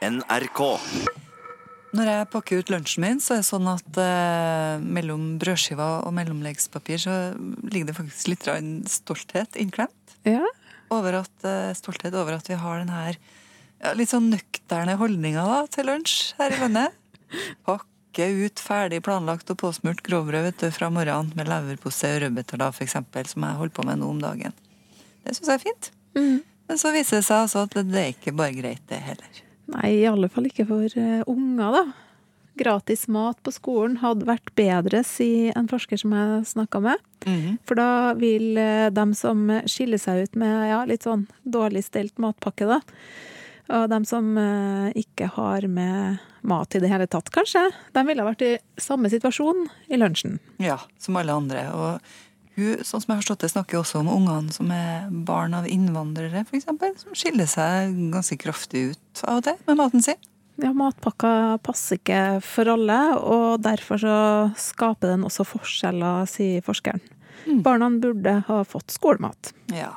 NRK. Når jeg pakker ut lunsjen min, så er det sånn at eh, mellom brødskiva og mellomleggspapir så ligger det faktisk litt stolthet innklemt. Ja. Over at, eh, stolthet over at vi har den her ja, litt sånn nøkterne holdninga da, til lunsj her i landet. Pakke ut ferdig planlagt og påsmurt grovbrød vet du, fra morgenen med leverpostei og rødbeter, f.eks., for eksempel, som jeg holder på med nå om dagen. Det syns jeg er fint. Men så viser det seg altså at det er ikke bare greit, det heller. Nei, i alle fall ikke for eh, unger, da. Gratis mat på skolen hadde vært bedre, sier en forsker som jeg snakka med. For da vil eh, dem som skiller seg ut med ja, litt sånn dårlig stelt matpakke, da, og dem som eh, ikke har med mat i det hele tatt, kanskje, de ville vært i samme situasjon i lunsjen. Ja, som alle andre. Og hun, sånn som jeg har forstått det, snakker også om ungene som er barn av innvandrere, f.eks., som skiller seg ganske kraftig ut av og til med maten sin. Ja, matpakka passer ikke for alle, og derfor så skaper den også forskjeller, sier forskeren. Barna burde ha fått skolemat. Ja.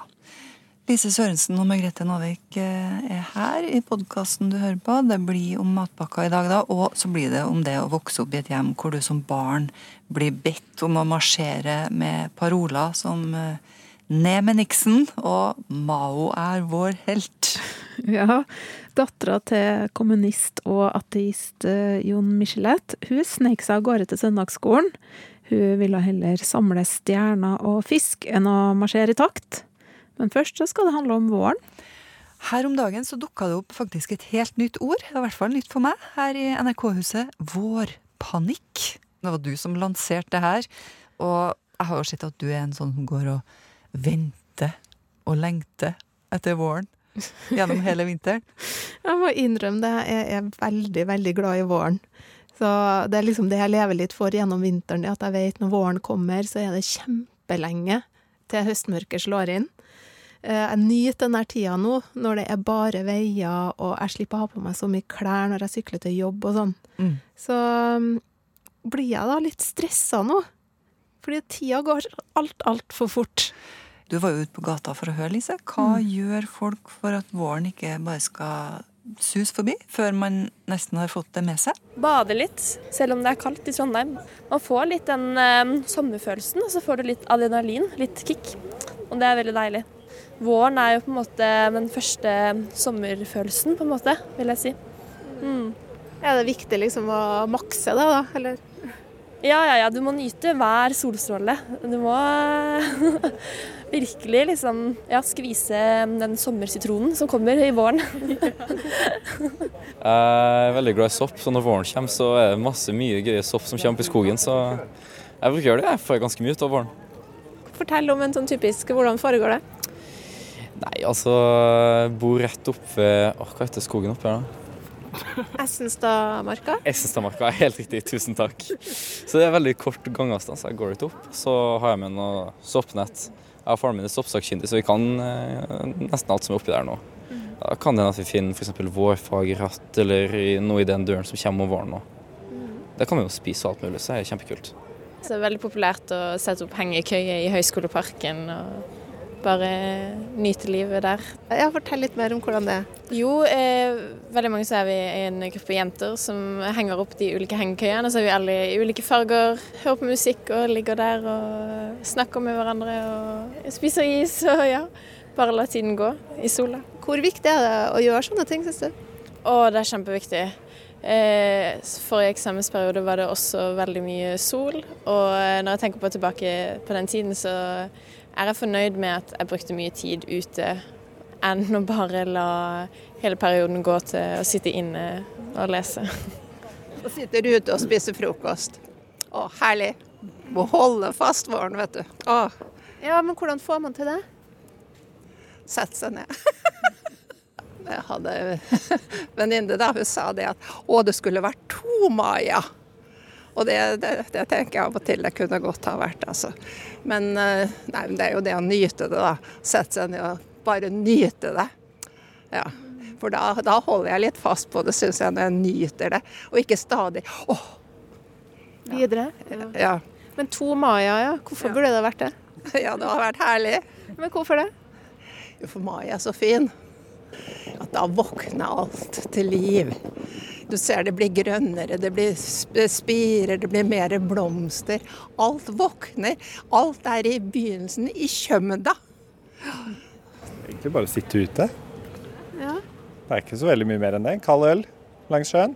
Lise Sørensen og Margrethe Nåvik eh, er her i podkasten du hører på. Det blir om matpakka i dag, da, og så blir det om det å vokse opp i et hjem hvor du som barn blir bedt om å marsjere med paroler som eh, Ned med Nixon og Mao er vår helt. Ja, dattera til kommunist og ateist eh, Jon Michelet, hun sneik seg av gårde til søndagsskolen. Hun ville heller samle stjerner og fisk enn å marsjere i takt. Men først så skal det handle om våren. Her om dagen så dukka det opp faktisk et helt nytt ord, i hvert fall nytt for meg, her i NRK-huset. Vårpanikk. Det var du som lanserte det her. Og jeg har jo sett at du er en sånn som går og venter og lengter etter våren gjennom hele vinteren. Jeg må innrømme det, jeg er veldig, veldig glad i våren. Så det er liksom det jeg lever litt for gjennom vinteren, at jeg vet når våren kommer, så er det kjempelenge til høstmørket slår inn. Eh, Jeg nyter denne tida nå, når det er bare veier, og jeg slipper å ha på meg så mye klær når jeg sykler til jobb og sånn. Mm. Så um, blir jeg da litt stressa nå. Fordi tida går alt, altfor fort. Du var jo ute på gata for å høre, Lise. Hva gjør folk for at våren ikke bare skal sus forbi, før man nesten har fått det med seg? Bade litt, selv om det er kaldt i Trondheim. Man får litt den eh, sommerfølelsen, og så får du litt adrenalin, litt kick. Og det er veldig deilig. Våren er jo på en måte den første sommerfølelsen, på en måte, vil jeg si. Mm. Er det viktig liksom å makse det, da? Eller? Ja, ja, ja, du må nyte hver solstråle. Du må virkelig liksom ja, skvise den sommersitronen som kommer i våren. Jeg er veldig glad i sopp, så når våren kommer, så er det masse mye gøye sopp som kommer opp i skogen. Så jeg bruker det. Jeg får ganske mye ut av våren. Fortell om en sånn typisk Hvordan foregår det? Nei, altså jeg Bor rett opp ved Åh, Hva heter skogen oppe her, da? Essenstadmarka? Essenstadmarka. Helt riktig, tusen takk. Så det er veldig kort gangavstand, så jeg går litt opp. Så har jeg med noe soppnett. Jeg og faren min er soppsakkyndig, så vi kan eh, nesten alt som er oppi der nå. Da kan det hende at vi finner f.eks. vårfagratt eller noe i den døren som kommer om våren nå. Det kan vi jo spise alt mulig, så det er kjempekult. Så det er veldig populært å sette opp hengekøye i Høgskoleparken og bare nyte livet der. Ja, Fortell litt mer om hvordan det er. Jo, eh, veldig mange så er vi en gruppe jenter som henger opp de ulike hengekøyene. Så er vi alle i ulike farger, hører på musikk og ligger der og snakker med hverandre og spiser is og ja. Bare la tiden gå i sola. Hvor viktig er det å gjøre sånne ting, syns du? Å, det er kjempeviktig. Eh, forrige eksamensperiode var det også veldig mye sol, og når jeg tenker på tilbake på den tiden, så er jeg fornøyd med at jeg brukte mye tid ute enn å bare la hele perioden gå til å sitte inne og lese. Så sitter du ute og spiser frokost. Å, herlig. Må holde fast våren, vet du. Å. Ja, men hvordan får man til det? Sette seg ned. Jeg hadde en venninne da, hun sa det at å, det skulle vært to Maja. Og det, det, det tenker jeg av og til det kunne godt ha vært, altså. Men eh, nei, det er jo det å nyte det, da. Sette seg ned og bare nyte det. Ja. For da, da holder jeg litt fast på det, syns jeg, når jeg nyter det. Og ikke stadig åh, Videre. ja. Men to Maya, ja. Hvorfor Ja. burde det vært det? ja, det har vært herlig. Men hvorfor det? Jo, for Maya er så fin. At da våkner alt til liv. Du ser det blir grønnere, det blir spirer, det blir mer blomster. Alt våkner. Alt er i begynnelsen, i kjømda. Egentlig bare sitte ute. Ja. Det er ikke så veldig mye mer enn det. Kald øl langs sjøen.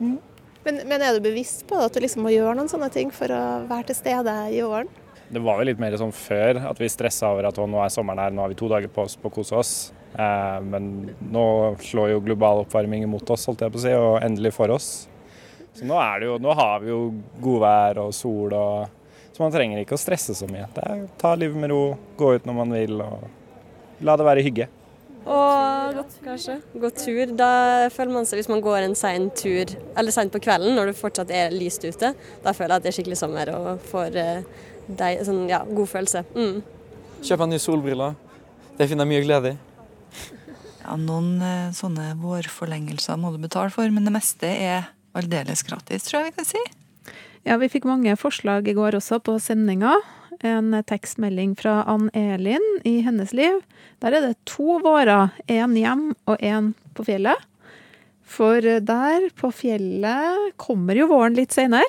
Mm. Men, men, er du bevisst på at du liksom må gjøre noen sånne ting for å være til stede i åren? Det var vel litt mer sånn før at vi stressa over at nå er sommeren her, nå har vi to dager på oss på å kose oss. Eh, men nå slår jo global oppvarming imot oss, holdt jeg på å si, og endelig for oss. Så nå, jo, nå har vi jo godvær og sol, og, så man trenger ikke å stresse så mye. Det er Ta livet med ro, gå ut når man vil, og la det være hygge. Og godt, kanskje. Gå tur. Da føler man seg, hvis man går en sein tur, eller seint på kvelden når det fortsatt er lyst ute, da føler jeg at det er skikkelig sommer og får eh, deg, sånn, ja, god følelse. Mm. Kjøp en ny solbriller. Det finner jeg mye glede i. Ja, noen eh, sånne vårforlengelser må du betale for, men det meste er aldeles gratis, tror jeg vi kan si. Ja, vi fikk mange forslag i går også på sendinga. En tekstmelding fra Ann Elin i hennes liv. Der er det to vårer. Én hjem og én på fjellet. For der, på fjellet, kommer jo våren litt seinere.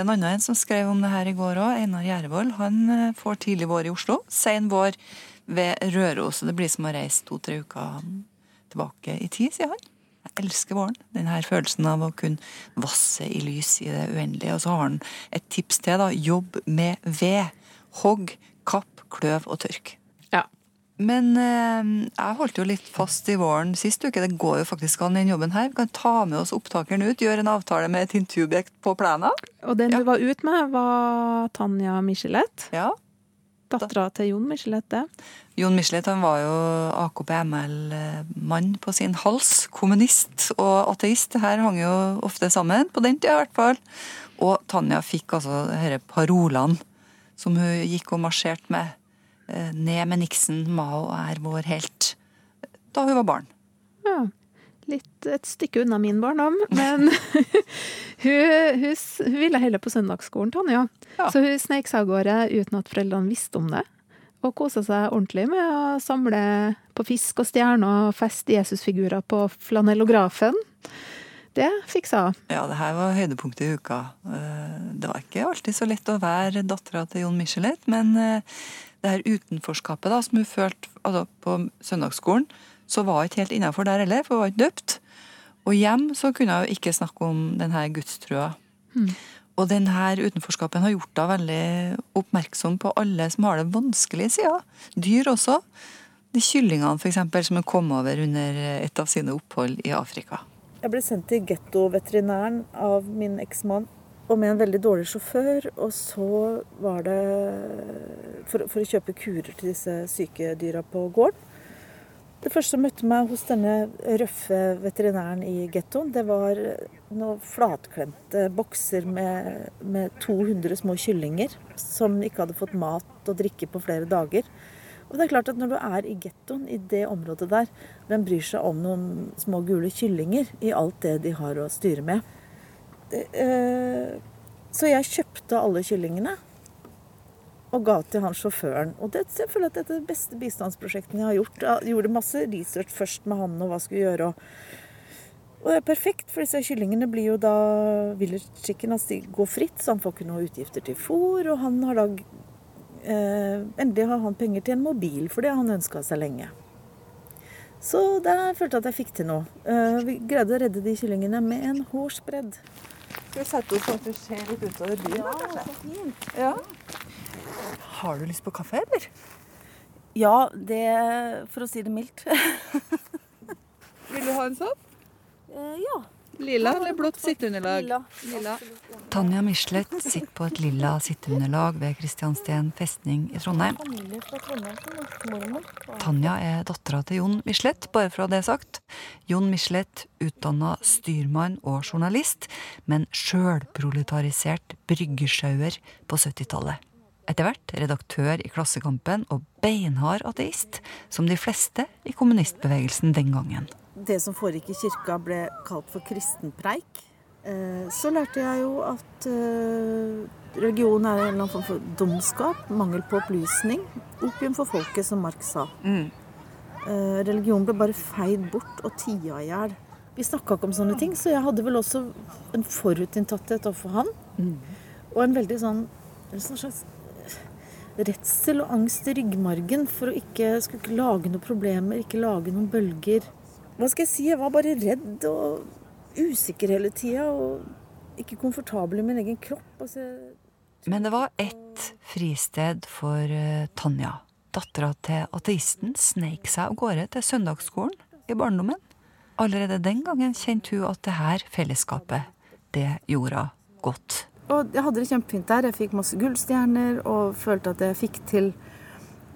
Det er en annen som skrev om det her i går òg. Einar Gjervold. Han eh, får tidlig vår i Oslo. Sein vår ved Røros. Det blir som å reise to-tre uker tilbake i tid, sier han. Jeg elsker våren. Den her følelsen av å kunne vasse i lys i det uendelige. Og så har han et tips til. da. Jobb med ved. Hogg, kapp, kløv og tørk. Men eh, jeg holdt jo litt fast i våren sist uke. Det går jo faktisk an i den jobben her. Vi kan ta med oss opptakeren ut, gjøre en avtale med et intervjuobjekt på plenen. Og den Ja. du var ute med, var Tanja Michelet. Ja. Dattera til Jon Michelet, det. Jon Michelet han var jo AKP-ML-mann på sin hals. Kommunist og ateist. Det her hang jo ofte sammen, på den tida i hvert fall. Og Tanja fikk altså disse parolene som hun gikk og marsjerte med. Eh, Ned med Nixon, Mao er vår helt. Da hun var barn. Ja. Litt et stykke unna min barndom, men hun, hun, hun ville heller på søndagsskolen, Tonje. Ja. Så hun snek seg av gårde uten at foreldrene visste om det. Og kosa seg ordentlig med å samle på fisk og stjerner og feste Jesusfigurer på flanellografen. Det fiksa hun. Ja, det her var høydepunktet i uka. Eh, Det var ikke alltid så lett å være dattera til Jon Michelet, men eh, det her utenforskapet da, som hun følte altså, på søndagsskolen, så var hun ikke helt innafor der heller, for hun var ikke døpt. Og hjem så kunne hun ikke snakke om denne gudstrua. Mm. Og denne utenforskapen har gjort henne veldig oppmerksom på alle som har det vanskelige sider. Dyr også. De kyllingene for eksempel, som hun kom over under et av sine opphold i Afrika. Jeg ble sendt til gettoveterinæren av min eksmann, og med en veldig dårlig sjåfør. Og så var det for, for å kjøpe kurer til disse syke dyra på gården. Det første som møtte meg hos denne røffe veterinæren i gettoen, det var noen flatklemte bokser med, med 200 små kyllinger som ikke hadde fått mat og drikke på flere dager. Og det er klart at Når du er i gettoen, i det området der, hvem bryr seg om noen små gule kyllinger i alt det de har å styre med? Det, eh, så jeg kjøpte alle kyllingene og ga til han sjåføren. Og det, jeg føler at dette er det beste bistandsprosjektet jeg har gjort. Jeg gjorde masse research først med han og hva jeg skulle gjøre. Og det er perfekt, for disse kyllingene blir jo da village chicken. Altså de går fritt, så han får ikke noe utgifter til fôr. Og han har da eh, Endelig har han penger til en mobil, for det har han ønska seg lenge. Så der følte jeg at jeg fikk til noe. Eh, vi greide å redde de kyllingene med en hårsbredd. Skal vi sette oss sånn at vi ser litt utover byen? da, kanskje? Ja. Har du lyst på kaffe, eller? ja, det For å si det mildt. Vil du ha en sånn? Eh, ja. Lilla eller blått sitteunderlag? Lilla. Tanja Michelet sitter på et lilla sitteunderlag ved Kristiansten festning i Trondheim. Tanja er dattera til Jon Michelet, bare for å ha det sagt. Jon Michelet, utdanna styrmann og journalist, men sjølproletarisert bryggesjauer på 70-tallet. Etter hvert redaktør i Klassekampen og beinhard ateist, som de fleste i kommunistbevegelsen den gangen. Det som foregikk i kirka ble kalt for kristenpreik. Eh, Så lærte jeg jo at eh, religion er en eller annen form for dumskap, mangel på opplysning. Opium for folket, som Marx sa. Mm. eh, religion ble bare feid bort og tia i hjel. Vi snakka ikke om sånne ting, så jeg hadde vel også en forutinntatthet overfor han. Og en veldig sånn en sånn slags redsel og angst i ryggmargen for å ikke skulle ikke lage noen problemer, ikke lage noen bølger. Hva skal jeg si? Jeg var bare redd og usikker hele tida. Og ikke komfortabel i min egen kropp. Altså, Men det var ett fristed for eh, Tanja. Dattera til ateisten sneik seg av gårde til søndagsskolen i barndommen. Allerede den gangen kjente hun at det her fellesskapet, det gjorde hun godt. Og jeg hadde det kjempefint der. Jeg fikk masse gullstjerner og følte at jeg fikk til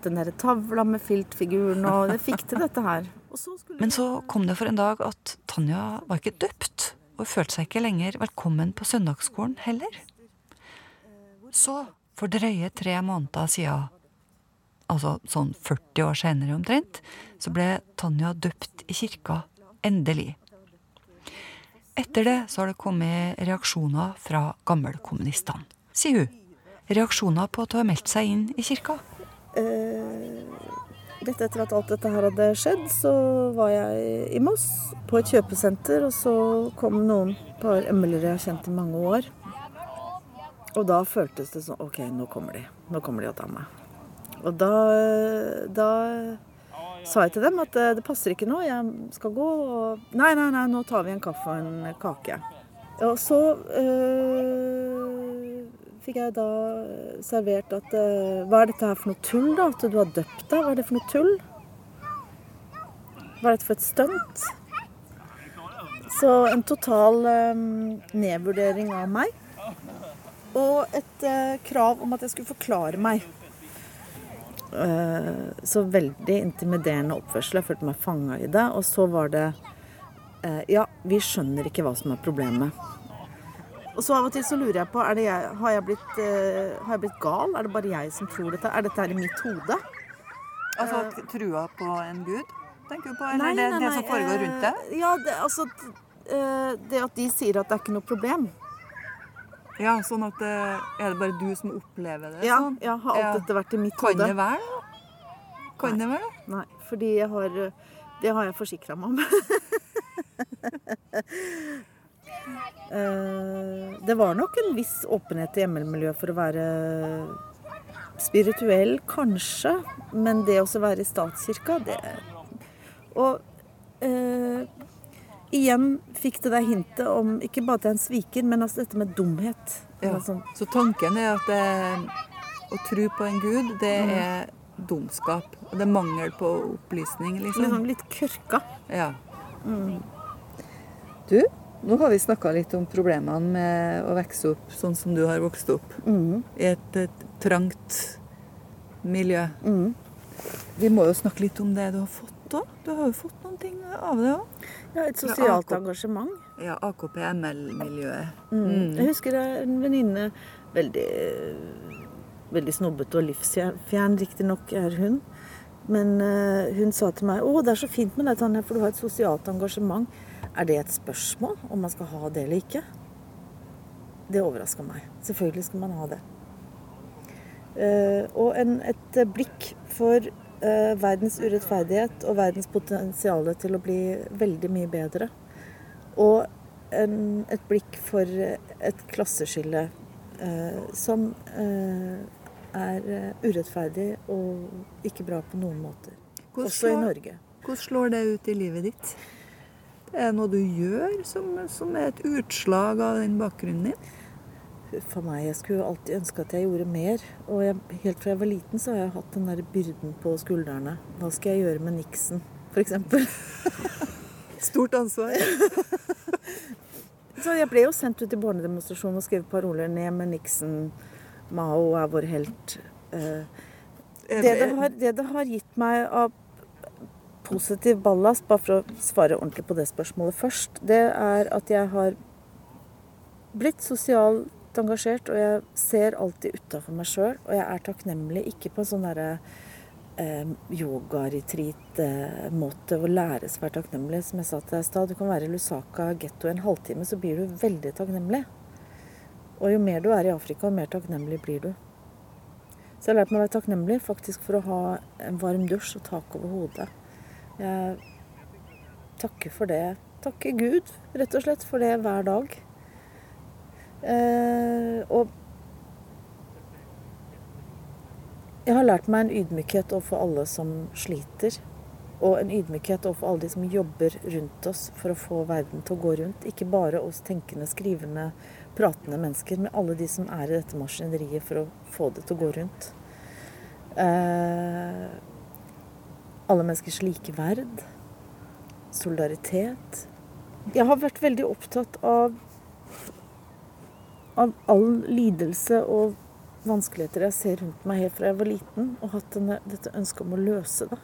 den der tavla med filtfiguren, og jeg fikk til dette her. Men så kom det for en dag at Tanja var ikke døpt, og følte seg ikke lenger velkommen på søndagsskolen heller. Så, for drøye tre måneder siden, altså sånn 40 år senere omtrent, så ble Tanja døpt i kirka, endelig. Etter det så har det kommet reaksjoner fra gammelkommunistene, sier hun. Reaksjoner på at hun har meldt seg inn i kirka. eh, Rett etter at alt dette her hadde skjedd, så var jeg i Moss på et kjøpesenter, og så kom noen par emmelere jeg har kjent i mange år. Og da føltes det sånn OK, nå kommer de. Nå kommer de og tar meg. Og da, da sa jeg til dem at eh, det passer ikke nå, jeg skal gå. Og nei, nei, nei, nå tar vi en kaffe og en kake. Og så øh, fikk jeg da servert at øh, Hva er dette her for noe tull, da? At du har døpt deg? Hva er det for noe tull? Hva er dette for et stunt? Så en total um, nedvurdering av meg. Og et uh, krav om at jeg skulle forklare meg. Uh, så veldig intimiderende oppførsel. Jeg følte meg fanga i det. Og så var det uh, Ja, vi skjønner ikke hva som er problemet. Og så av og til så lurer jeg på er det jeg, har, jeg blitt, uh, har jeg blitt gal? Er det bare jeg som tror dette? Er dette her i mitt hode? Altså trua på en gud, tenker du på? Eller det, det som foregår rundt deg? Uh, Ja, det, altså eh, Det at de sier at det er ikke noe problem. Ja, sånn at det Er det bare du som opplever det Ja, sånn? ja, har alt dette vært i mitt Kan hode? det være det? Kan det være det? Nei, fordi jeg har Det har jeg forsikra meg om. Eh, det var nok en viss åpenhet i ML-miljøet for å være spirituell, kanskje. Men det å være i statskirka, det Og eh, igjen fikk det der hintet om ikke bare at jeg er en sviker, men altså dette med dumhet. Ja. Sånn. Så tanken er at det, å tro på en gud, det Mm. er dumskap. Og det er mangel på opplysning, liksom. liksom litt kørka. Ja. Du, nå har vi snakka litt om problemene med å vokse opp sånn som du har vokst opp. Mm. I et, et trangt miljø. Mm. Vi må jo snakke litt om det du har fått òg. Du har jo fått noen ting av det òg. Ja, et sosialt AK. engasjement. Ja, AKP-ML-miljøet. Mm. Jeg husker er en venninne veldig, veldig snobbete og livsfjern, riktignok er hun. Men eh, hun sa til meg å, det er så fint med deg, Tanja, for du har et sosialt engasjement. Er det et spørsmål om man skal ha det eller ikke? Det overraska meg. Selvfølgelig skal man ha det. Eh, og en, et eh, blikk for eh, verdens urettferdighet og verdens potensial til å bli veldig mye bedre. Og en, et blikk for et klasseskille som er urettferdig og ikke bra på noen måter. Hvordan Også i Norge. Hvordan slår det ut i livet ditt? Er det noe du gjør som, som er et utslag av den bakgrunnen din? For meg, Jeg skulle alltid ønske at jeg gjorde mer. Og jeg, helt fra jeg var liten, så har jeg hatt den der byrden på skuldrene. Hva skal jeg gjøre med Nixon, f.eks.? Stort ansvar. Så jeg ble jo sendt ut i barnedemonstrasjon og skrev paroler ned med Nixon. Mao er vår helt. Eh, Det det har, det det har gitt meg av positiv ballast, bare for å svare ordentlig på det spørsmålet først, det er at jeg har blitt sosialt engasjert, og jeg ser alltid utafor meg sjøl. Og jeg er takknemlig, ikke på en sånn derre eh, yoga-retreat-måte å lære seg å være takknemlig. Som jeg sa til deg i stad, du kan være i Lusaka getto en halvtime, så blir du veldig takknemlig. Og jo mer du er i Afrika, jo mer takknemlig blir du. Så jeg har lært meg å være takknemlig faktisk for å ha en varm dusj og tak over hodet. Jeg takker for det. Takker Gud, rett og slett, for det hver dag. Eh, og jeg har lært meg en ydmykhet overfor alle som sliter. Og en ydmykhet overfor alle de som jobber rundt oss for å få verden til å gå rundt. Ikke bare oss tenkende, skrivende, pratende mennesker, men alle de som er i dette maskineriet for å få det til å gå rundt. Eh, alle menneskers likeverd. Solidaritet. Jeg har vært veldig opptatt av, av all lidelse og vanskeligheter jeg ser rundt meg helt fra jeg var liten, og hatt denne, dette ønsket om å løse det.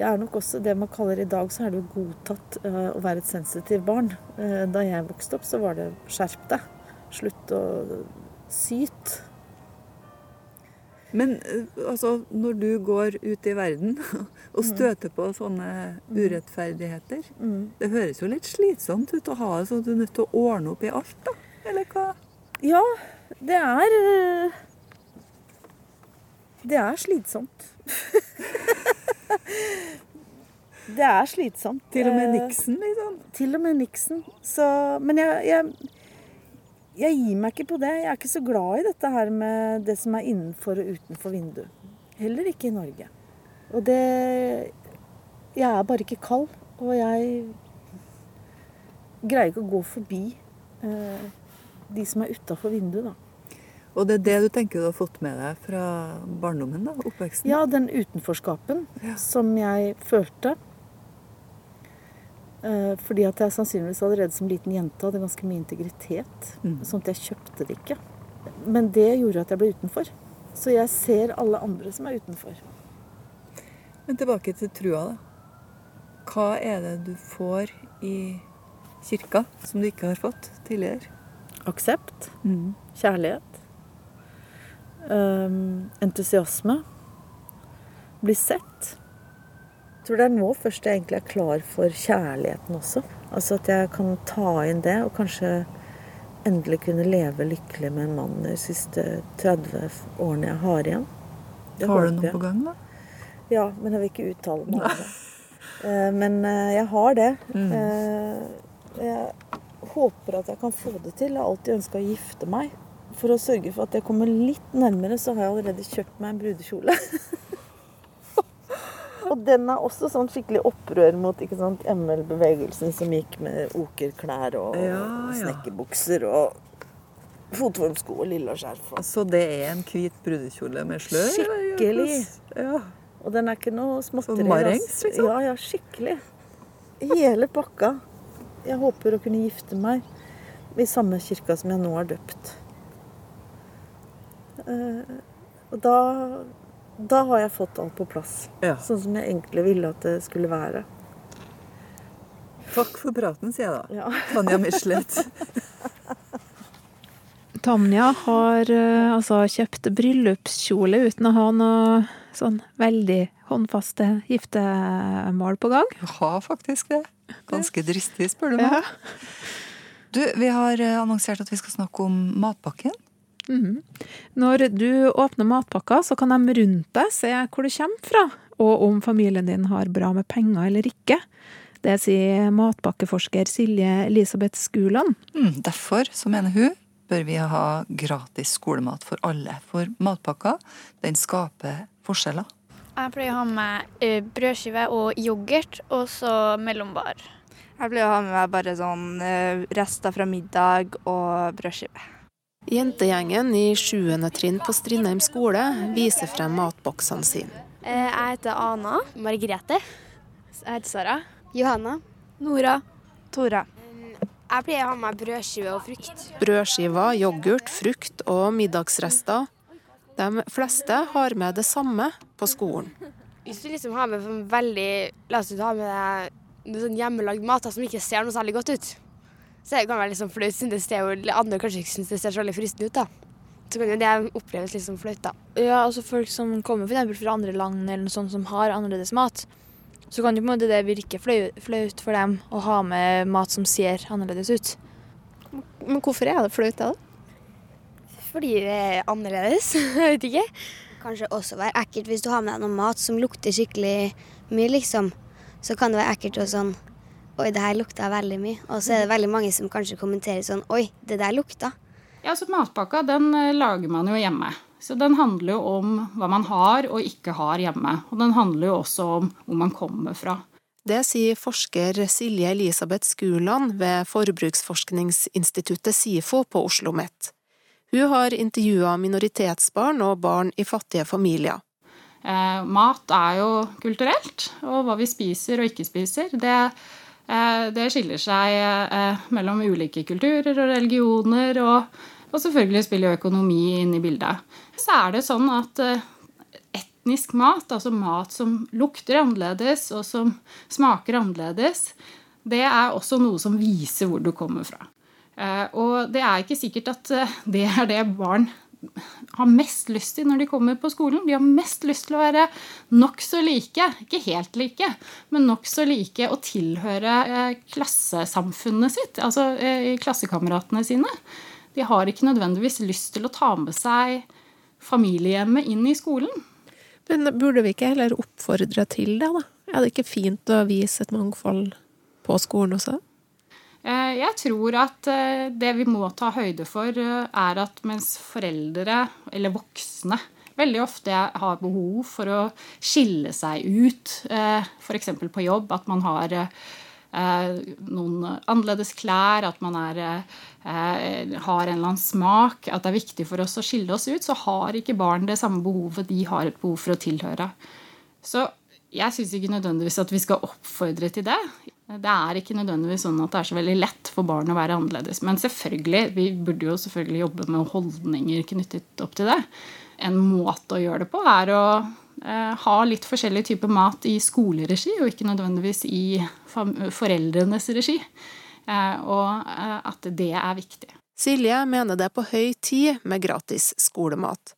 Jeg er nok også det man kaller i dag, så er det jo godtatt uh, å være et sensitivt barn. Uh, da jeg vokste opp, så var det skjerp deg. Slutt å syte. Men eh, altså, når du går ut i verden og støter på sånne urettferdigheter Mm. Det høres jo litt slitsomt ut å ha det sånn at du er nødt til å ordne opp i alt, da? Eller hva? Ja, det er uh, Det er slitsomt. det er slitsomt. Til og med niksen, Nixon, liksom? Til og med Nixon. Så, men jeg, jeg, jeg gir meg ikke på det. Jeg er ikke så glad i dette her med det som er innenfor og utenfor vinduet. Heller ikke i Norge. Og det Jeg er bare ikke kald. Og jeg greier ikke å gå forbi eh, de som er utafor vinduet, da. Og det er det du tenker du har fått med deg fra barndommen? da, Oppveksten? Ja, den utenforskapen som jeg følte. Eh, fordi at jeg sannsynligvis allerede som liten jente hadde ganske mye integritet. Mm. Sånn at jeg kjøpte det ikke. Men det gjorde at jeg ble utenfor. Så jeg ser alle andre som er utenfor. Men tilbake til trua, da. Hva er det du får i kirka som du ikke har fått tidligere? Aksept. Mm. Kjærlighet. Um, entusiasme. Bli sett. Tror det er nå først jeg egentlig er klar for kjærligheten også. Altså at jeg kan ta inn det, og kanskje endelig kunne leve lykkelig med en mann de siste 30 årene jeg har igjen. Det Har du noe på gang, da? Ja, men jeg vil ikke uttale meg om det. Eh, Men eh, jeg har det. Mm. Eh, Jeg håper at jeg kan få det til. Jeg har alltid ønska å gifte meg. For å sørge for at jeg kommer litt nærmere, så har jeg allerede kjøpt meg en brudekjole. Og den er også sånn skikkelig opprør mot ikke sant, ML-bevegelsen som gikk med okerklær og Ja, snekkerbukser og fotformsko og lilla skjerf. og- Så det er en hvit brudekjole med slør? Skikkelig. Ja. Og den er ikke noe småtteri. Sånn marengs, altså. liksom? Ja, ja, skikkelig. Hele pakka. Jeg håper å kunne gifte meg i samme kirka som jeg nå har døpt. Eh, og da, da har jeg fått alt på plass. Ja. Sånn som jeg egentlig ville at det skulle være. Takk for praten, sier jeg da. Ja. Tanja Michelet. Tanja har eh, altså kjøpt bryllupskjole uten å ha noe sånn veldig håndfaste giftermål på gang. Du har faktisk det. Ganske dristig, spør du meg. Ja. Du, vi har eh, annonsert at vi skal snakke om matpakken. Mhm. Når du åpner matpakka, så kan de rundt deg se hvor du kommer fra, og om familien din har bra med penger eller ikke. Det sier matpakkeforsker Silje Elisabeth Skuland. Mm, derfor, så mener hun, bør vi ha gratis skolemat for alle. For matpakka, den skaper forskjeller. Jeg pleier å ha med eh, brødskive og yoghurt, og så mellombar. Jeg pleier å ha med meg bare sånn eh, rester fra middag og brødskive. Jentegjengen i 7. trinn på Strindheim skole viser frem matboksene sine. Eh, Jeg heter Ana. Margrethe. Jeg heter Sara. Johanna. Nora. Tora. Jeg pleier å ha med brødskiver brødskive og frukt. Brødskiver, yoghurt, frukt og middagsrester. De fleste har med det samme på skolen. Hvis du liksom har med sånn veldig La oss si du har med deg sånn hjemmelagd mat som ikke ser noe særlig godt ut. Så det kan være litt sånn flaut, siden det ser jo andre kanskje ikke syns det ser så veldig fristende ut. da. Så kan jo det oppleves litt som flaut, da. Ja, altså folk som kommer for eksempel fra andre land eller noe sånt som har annerledes mat, så kan jo på en måte det virke flau- flaut for dem å ha med mat som ser annerledes ut. Men hvorfor er det flaut, da? Fordi det er annerledes. Jeg vet ikke. Kanskje også være ekkelt hvis du har med deg noe mat som lukter skikkelig mye, liksom. så kan det være ekkelt og sånn Oi, det her lukta veldig mye. Og så er det veldig mange som kanskje kommenterer sånn Oi, det der lukta. Ja, så Matpakka den eh, lager man jo hjemme. Så den handler jo om hva man har og ikke har hjemme. Og den handler jo også om hvor man kommer fra. Det sier forsker Silje Elisabeth Skuland ved Forbruksforskningsinstituttet SIFO på Oslo OsloMet. Hun har intervjua minoritetsbarn og barn i fattige familier. Eh, mat er jo kulturelt, og hva vi spiser og ikke spiser, det, eh, det skiller seg eh, mellom ulike kulturer og religioner, og, og selvfølgelig spiller jo økonomi inn i bildet. Så er det sånn at eh, etnisk mat, altså mat som lukter annerledes og som smaker annerledes, det er også noe som viser hvor du kommer fra. Eh, og det er ikke sikkert at eh, det er det barn har mest lyst til når de kommer på skolen. De har mest lyst til å være nokså like, ikke helt like, men nokså like og tilhøre eh, klassesamfunnet sitt, altså klassekameratene sine. De har ikke nødvendigvis lyst til å ta med seg familiehjemmet inn i skolen. Men burde vi ikke heller oppfordre til det, da? Er det ikke fint å vise et mangfold på skolen også? Eh, jeg tror at eh, det vi må ta høyde for, eh, er at mens foreldre, eller voksne, veldig ofte har behov for å skille seg ut, f.eks. på jobb, at man har noen annerledes klær, at man er, har en eller annen smak, at det er viktig for oss å skille oss ut, så har ikke barn det samme behovet de har et behov for å tilhøre. Så jeg syns ikke nødvendigvis at vi skal oppfordre til det. Det er ikke nødvendigvis sånn at det er så veldig lett for barn å være annerledes. Men selvfølgelig, vi burde jo selvfølgelig jobbe med holdninger knyttet opp til det. En måte å gjøre det på er å eh, ha litt forskjellig type mat i skoleregi, og ikke nødvendigvis i foreldrenes regi. Eh, og eh, at det er viktig. Silje mener det er på høy tid med gratis skolemat.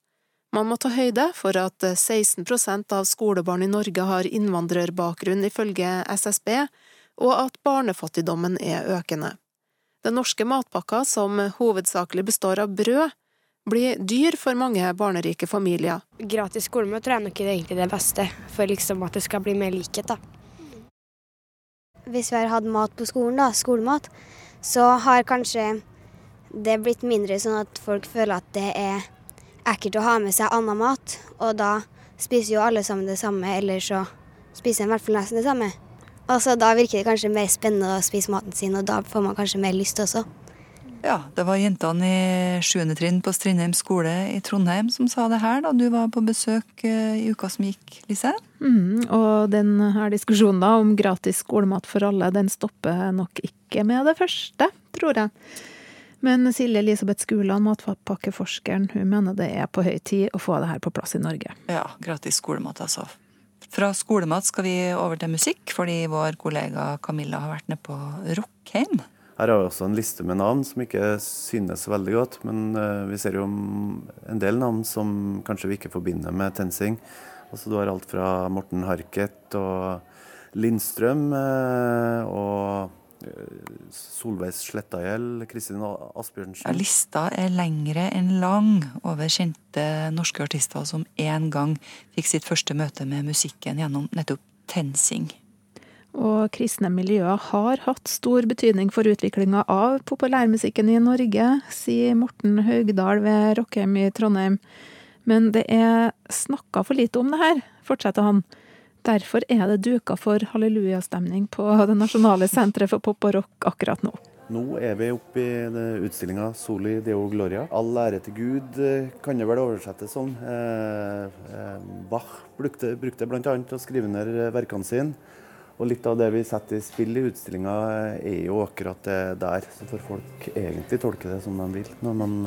Man må ta høyde for at 16% av skolebarn i Norge har innvandrerbakgrunn, ifølge SSB, og at barnefattigdommen er økende. Den norske matpakka, som hovedsakelig består av brød, blir dyr for mange barnerike familier. Gratis skolemat tror jeg nok er egentlig det beste, for liksom at det skal bli mer likhet. da. Hvis vi har hatt mat på skolen, da, skolemat, så har kanskje det blitt mindre sånn at folk føler at det er ekkelt å ha med seg annen mat. Og da spiser jo alle sammen det samme, eller så spiser en i hvert fall nesten det samme. Altså, da virker det kanskje mer spennende å spise maten sin, og da får man kanskje mer lyst også. Ja, det var jentene i 7. trinn på Strindheim skole i Trondheim som sa det her da du var på besøk eh, i uka som gikk, Lise. Mm, og den her diskusjonen da om gratis skolemat for alle, den stopper nok ikke med det første, tror jeg. Men Silje Elisabeth Skuland, matpakkeforskeren, hun mener det er på høy tid å få det her på plass i Norge. Ja, gratis skolemat, altså. Fra skolemat skal vi over til musikk, fordi vår kollega Camilla har vært nede på Rockheim. Her har vi også en liste med navn som ikke synes veldig godt, men eh, vi ser jo en del navn som kanskje vi ikke forbinder med TenSing. Altså, du har alt fra Morten Harket og Lindstrøm eh, og Solveig Slettagjeld, Kristin Asbjørnsen ja, Lista er lengre enn lang over kjente norske artister som en gang fikk sitt første møte med musikken gjennom nettopp TenSing. Og kristne miljøer har hatt stor betydning for utviklinga av populærmusikken i Norge, sier Morten Haugdal ved Rockheim i Trondheim. Men det er snakka for lite om det her, fortsetter han. Derfor er det duka for hallelujastemning på Det nasjonale senteret for pop og rock akkurat nå. Nå er vi oppe i utstillinga 'Soli Deo Gloria'. All ære til Gud eh, kan det vel oversettes som. Eh, eh, Bach brukte, brukte bl.a. å skrive ned verkene sine. Og litt av det vi setter i spill i utstillinga er jo akkurat det der. Så får folk egentlig tolke det som de vil når man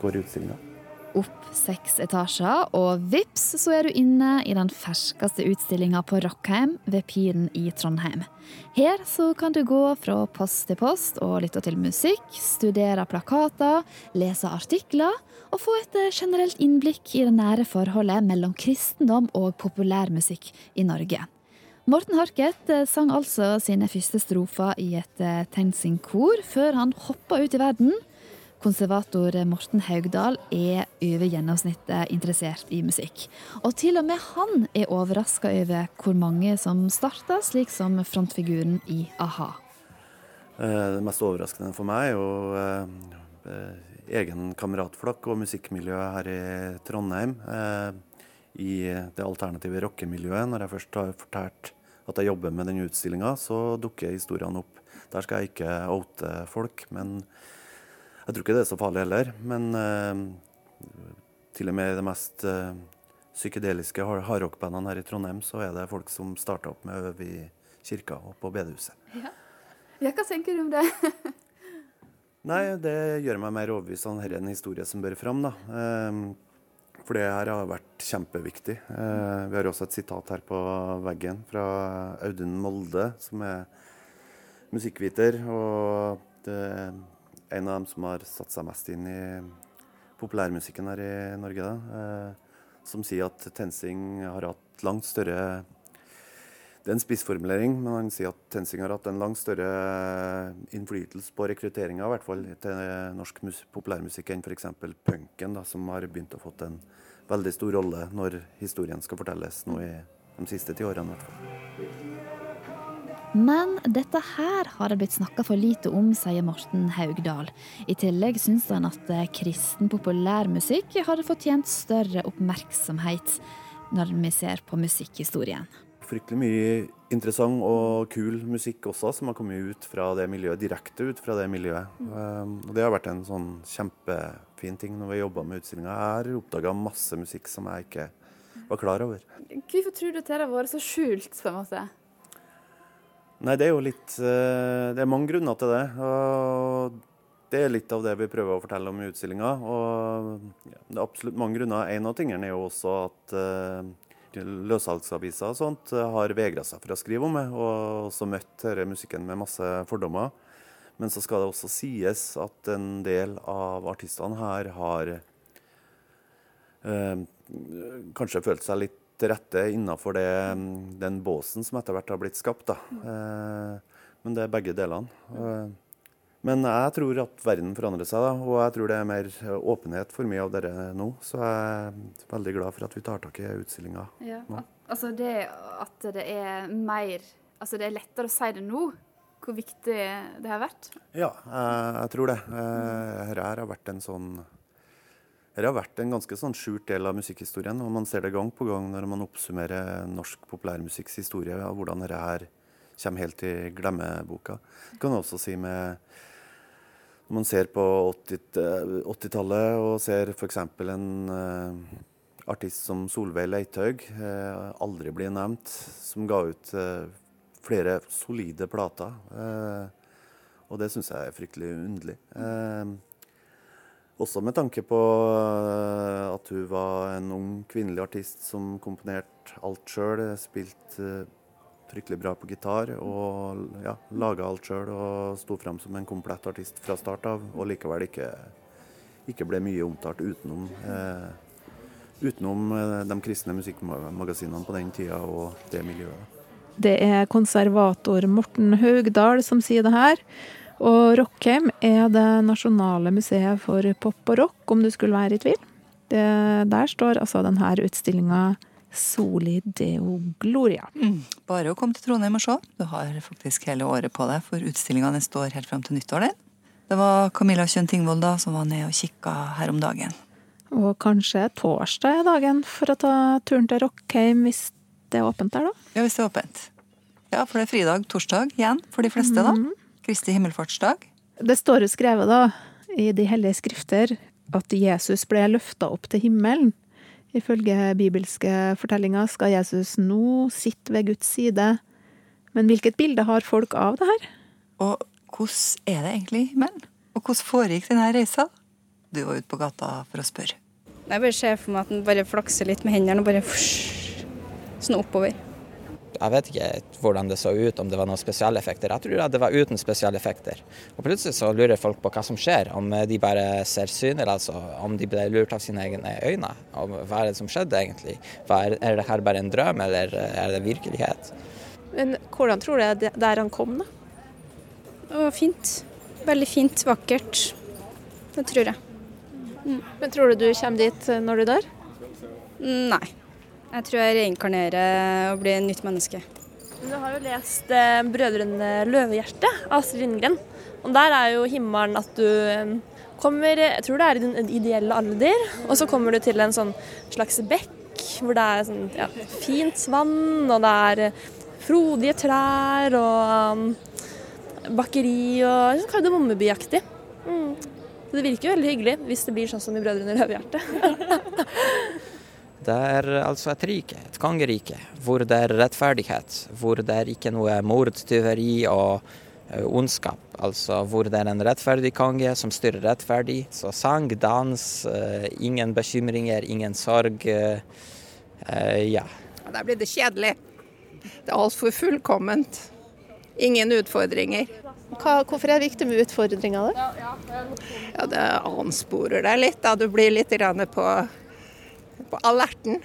går i utstillinga opp seks etasjer, og vips så er du inne i den ferskeste utstillinga på Rockheim ved Piren i Trondheim. Her så kan du gå fra post til post og lytte til musikk, studere plakater, lese artikler og få et eh, generelt innblikk i det nære forholdet mellom kristendom og populærmusikk i Norge. Morten Harket eh, sang altså sine første strofer i et eh, Tenzing-kor før han hoppa ut i verden Konservator Morten Haugdal er over gjennomsnittet interessert i musikk. Og til og med han er overraska over hvor mange som starter slik som frontfiguren i a-ha. Eh, det mest overraskende for meg er jo eh, eh, egen kameratflokk og musikkmiljøet her i Trondheim. I det alternative rockemiljøet. Når jeg først har fortalt at jeg jobber med den utstillinga, så dukker historiene opp. Der skal jeg ikke oute folk, men jeg tror ikke det er så farlig heller. Men uh, til og med i de mest uh, psykedeliske hardrockbandene her i Trondheim, så er det folk som starter opp med å øve i kirka og på bedehuset. Ja. ja, hva tenker du om det? Nei, det gjør meg mer overbevist om dette er en historie som bør fram. da. Uh, for det her har vært kjempeviktig. Uh, vi har også et sitat her på veggen fra Audun Molde, som er musikkviter. Og det en av dem som har satt seg mest inn i populærmusikken her i Norge. Da, eh, som sier at TenSing har hatt langt større Det er en spissformulering, men han sier at TenSing har hatt en langt større innflytelse på rekrutteringa til norsk populærmusikk enn f.eks. punken, da, som har begynt å fått en veldig stor rolle når historien skal fortelles nå i de siste ti årene. fall. Men dette her har det blitt snakka for lite om, sier Morten Haugdal. I tillegg syns han at eh, kristen populærmusikk hadde fortjent større oppmerksomhet når vi ser på musikkhistorien. Fryktelig mye interessant og kul musikk også, som har kommet ut fra det miljøet, direkte ut fra det miljøet. Um, og Det har vært en sånn kjempefin ting når vi jobba med utstillinga. Jeg har oppdaga masse musikk som jeg ikke var klar over. Hvorfor tror du at det har vært så skjult, på en måte? Nei, det er jo litt eh, Det er mange grunner til det. og Det er litt av det vi prøver å fortelle om i utstillinga. Og det er absolutt mange grunner. En av tingene er jo også at uh, løssalgsaviser og sånt har vegra seg for å skrive om det, og også møtt denne musikken med masse fordommer. Men så skal det også sies at en del av artistene her har øh, kanskje følt seg litt til rette innafor den båsen som etter hvert har blitt skapt. Da. men det er begge delene. Eh, men jeg tror at verden forandrer seg, da, og jeg tror det er mer åpenhet for mye av dere nå. Så jeg er veldig glad for at vi tar tak i utstillinga ja. nå. Altså det at det er mer Altså det er lettere å si det nå, hvor viktig det har vært? Ja, jeg, jeg tror det. Dette eh, har vært en sånn det har vært en ganske sånn skjult del av musikkhistorien, og man ser det gang på gang når man oppsummerer norsk populærmusikks historie, og hvordan dette her kommer helt i glemmeboka. Det kan også si med Når man ser på 80-tallet 80 og ser f.eks. en uh, artist som Solveig Leithaug, uh, aldri blir nevnt, som ga ut flere solide plater. og det syns jeg er fryktelig underlig. Også med tanke på eh, at hun var en ung kvinnelig artist som komponerte alt sjøl. Spilte eh, fryktelig bra på gitar og ja, laga alt sjøl og sto fram som en komplett artist fra start av. Og likevel ikke, ikke ble mye omtalt utenom, eh, utenom eh, de kristne musikkmagasinene på den tida og det miljøet. Det er konservator Morten Haugdal som sier det her. Og Rockheim er det nasjonale museet for pop og rock, om du skulle være i tvil. Det, der står altså denne utstillinga Soli Deo Gloria. Mm. Bare å komme til Trondheim og se. Du har faktisk hele året på deg, for utstillinga står helt fram til nyttår. Den. Det var Camilla Kjønn Tingvold da, som var nede og kikka her om dagen. Og kanskje torsdag er dagen for å ta turen til Rockheim hvis det er åpent der, da? Ja, hvis det er åpent. Ja, for det er fridag torsdag igjen for de fleste, da. Mm -hmm. Kristi himmelfartsdag? Det står jo skrevet da, i de hellige skrifter at Jesus ble løfta opp til himmelen. Ifølge bibelske fortellinger skal Jesus nå sitte ved Guds side. Men hvilket bilde har folk av det her? Og hvordan er det egentlig i himmelen? Og hvordan foregikk denne reisa? Du var ute på gata for å spørre. Jeg bare ser for meg at han bare flakser litt med hendene og bare sånn oppover. Jeg vet ikke hvordan det så ut, om det var noen spesielle effekter. Jeg tror det var uten spesielle effekter. Og plutselig så lurer folk på hva som skjer, om de bare ser syn, eller altså om de ble lurt av sine egne øyne. Om hva er det som skjedde egentlig? Er, er det her bare en drøm, eller er det virkelighet? Men hvordan tror du det er der han kom, da? Det var fint. Veldig fint, vakkert. Det tror jeg. Men tror du du kommer dit eh, når du dør? Nei. Jeg tror jeg reinkarnerer og blir et nytt menneske. Du har jo lest eh, 'Brødrene Løvehjerte' av Astrid Lindgren. Og der er jo himmelen at du eh, kommer Jeg tror det er i din ideelle alder, og så kommer du til en sånn slags bekk hvor det er sånn ja, fint vann, og det er eh, frodige trær og bakeri og sånn kardemommebyaktig. Mm. Så det virker jo veldig hyggelig hvis det blir sånn som i 'Brødrene Løvehjerte'. Det er altså et rike, et kongerike, hvor det er rettferdighet. Hvor det er ikke noe mord, tyveri og eh, ondskap. Altså hvor det er en rettferdig konge som styrer rettferdig. Så sang, dans, eh, ingen bekymringer, ingen sorg. eh, ja. Der blir det kjedelig. Det er altfor fullkomment. Ingen utfordringer. Hva, hvorfor er det viktig med utfordringer? da? Ja, Det ansporer deg litt. da. Du blir litt på, på alerten.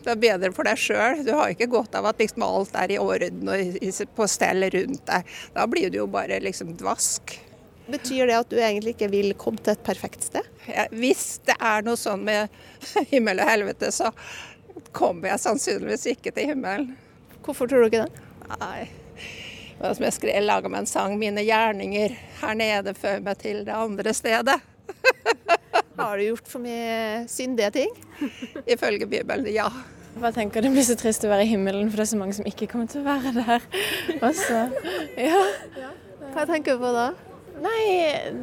Det er bedre for deg sjøl. Du har ikke godt av at liksom alt er i orden og på stell rundt deg. Da blir du jo bare liksom dvask. Betyr det at du egentlig ikke vil komme til et perfekt sted? Ja, hvis det er noe sånn med himmel og helvete, så kommer jeg sannsynligvis ikke til himmelen. Hvorfor tror du ikke det? Nei. Det som jeg skrev, laga meg en sang 'Mine gjerninger her nede fører meg til det andre stedet'. Har du gjort for mye syndige ting? Ifølge Bibelen, ja. Jeg bare tenker Det blir så trist å være i himmelen, for det er så mange som ikke kommer til å være der. Også, ja. Hva tenker du på da? Nei,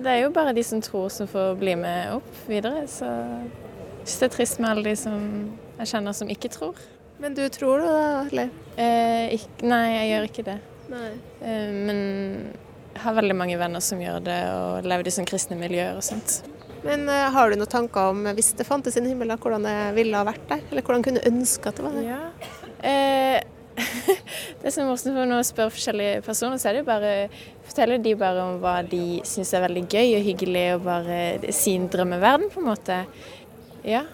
det er jo bare de som tror som får bli med opp videre. Så jeg synes det er trist med alle de som jeg kjenner som ikke tror. Men du tror det, da? eller? Eh, nei, jeg gjør ikke det. Nei. Eh, men jeg har veldig mange venner som gjør det, og lever i sånn kristne miljøer og sånt. Men uh, har du noen tanker om, eh, hvis det fantes en himmel, hvordan det ville ha vært der? Eller hvordan kunne du ønske at det var der? Eh, det som er morsomt for når man spør forskjellige personer, så er det jo bare forteller de bare om hva de syns er veldig gøy og hyggelig, og bare sin drømmeverden, på en måte. Ja.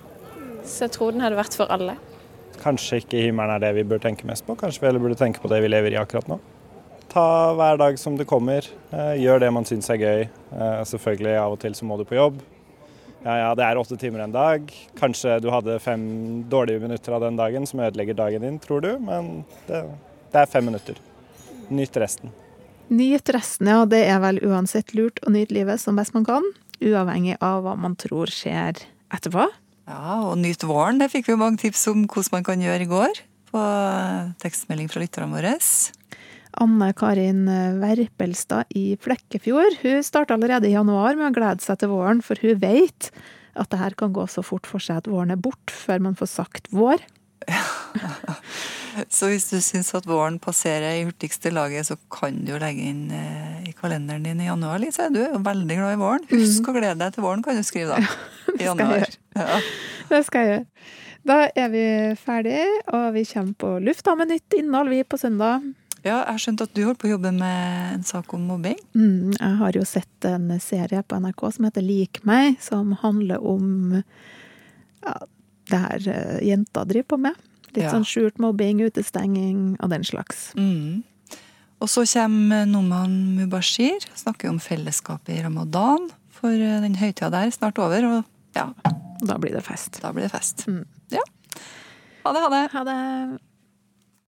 Så jeg tror den hadde vært for alle. Kanskje ikke himmelen er det vi bør tenke mest på, kanskje vi heller burde tenke på det vi lever i akkurat nå. Ta hver dag som det kommer, eh, gjør det man syns er gøy. Selvfølgelig av og til så må du på jobb. Ja ja, det er åtte timer en dag. Kanskje du hadde fem dårlige minutter av den dagen som ødelegger dagen din, tror du, men det, det er fem minutter. Nyt resten. Nyt resten, ja. Det er vel uansett lurt å nyte livet som best man kan. Uavhengig av hva man tror skjer etterpå. Ja, og nyt våren. Det fikk vi mange tips om hvordan man kan gjøre i går. På tekstmelding fra lytterne våre. Anne Karin Verpelstad i Flekkefjord hun starta allerede i januar med å glede seg til våren, for hun vet at det her kan gå så fort for seg at våren er bort før man får sagt vår. Så hvis du syns at våren passerer i hurtigste laget, så kan du jo legge inn eh, i kalenderen din i januar, Lise. Du er jo veldig glad i våren. Husk å glede deg til våren, kan du skrive da. I januar. Ja. Det skal jeg gjøre. Da er vi ferdige, og vi kommer på lufta med nytt innhold, vi, på søndag. Ja, jeg har skjønt at du holdt på å jobbe med en sak om mobbing. Mm, jeg har jo sett en serie på NRK som heter Lik meg, som handler om ja, det her jenta driver på med. Litt Ja. sånn skjult mobbing, utestenging og den slags. Mm. Og så kommer Noman Mubashir, snakker om fellesskapet i ramadan. For eh, den høytida der er snart over, og ja. Da blir det fest. Da blir det fest. Mm. Ja. Ha det, ha det. Ha det.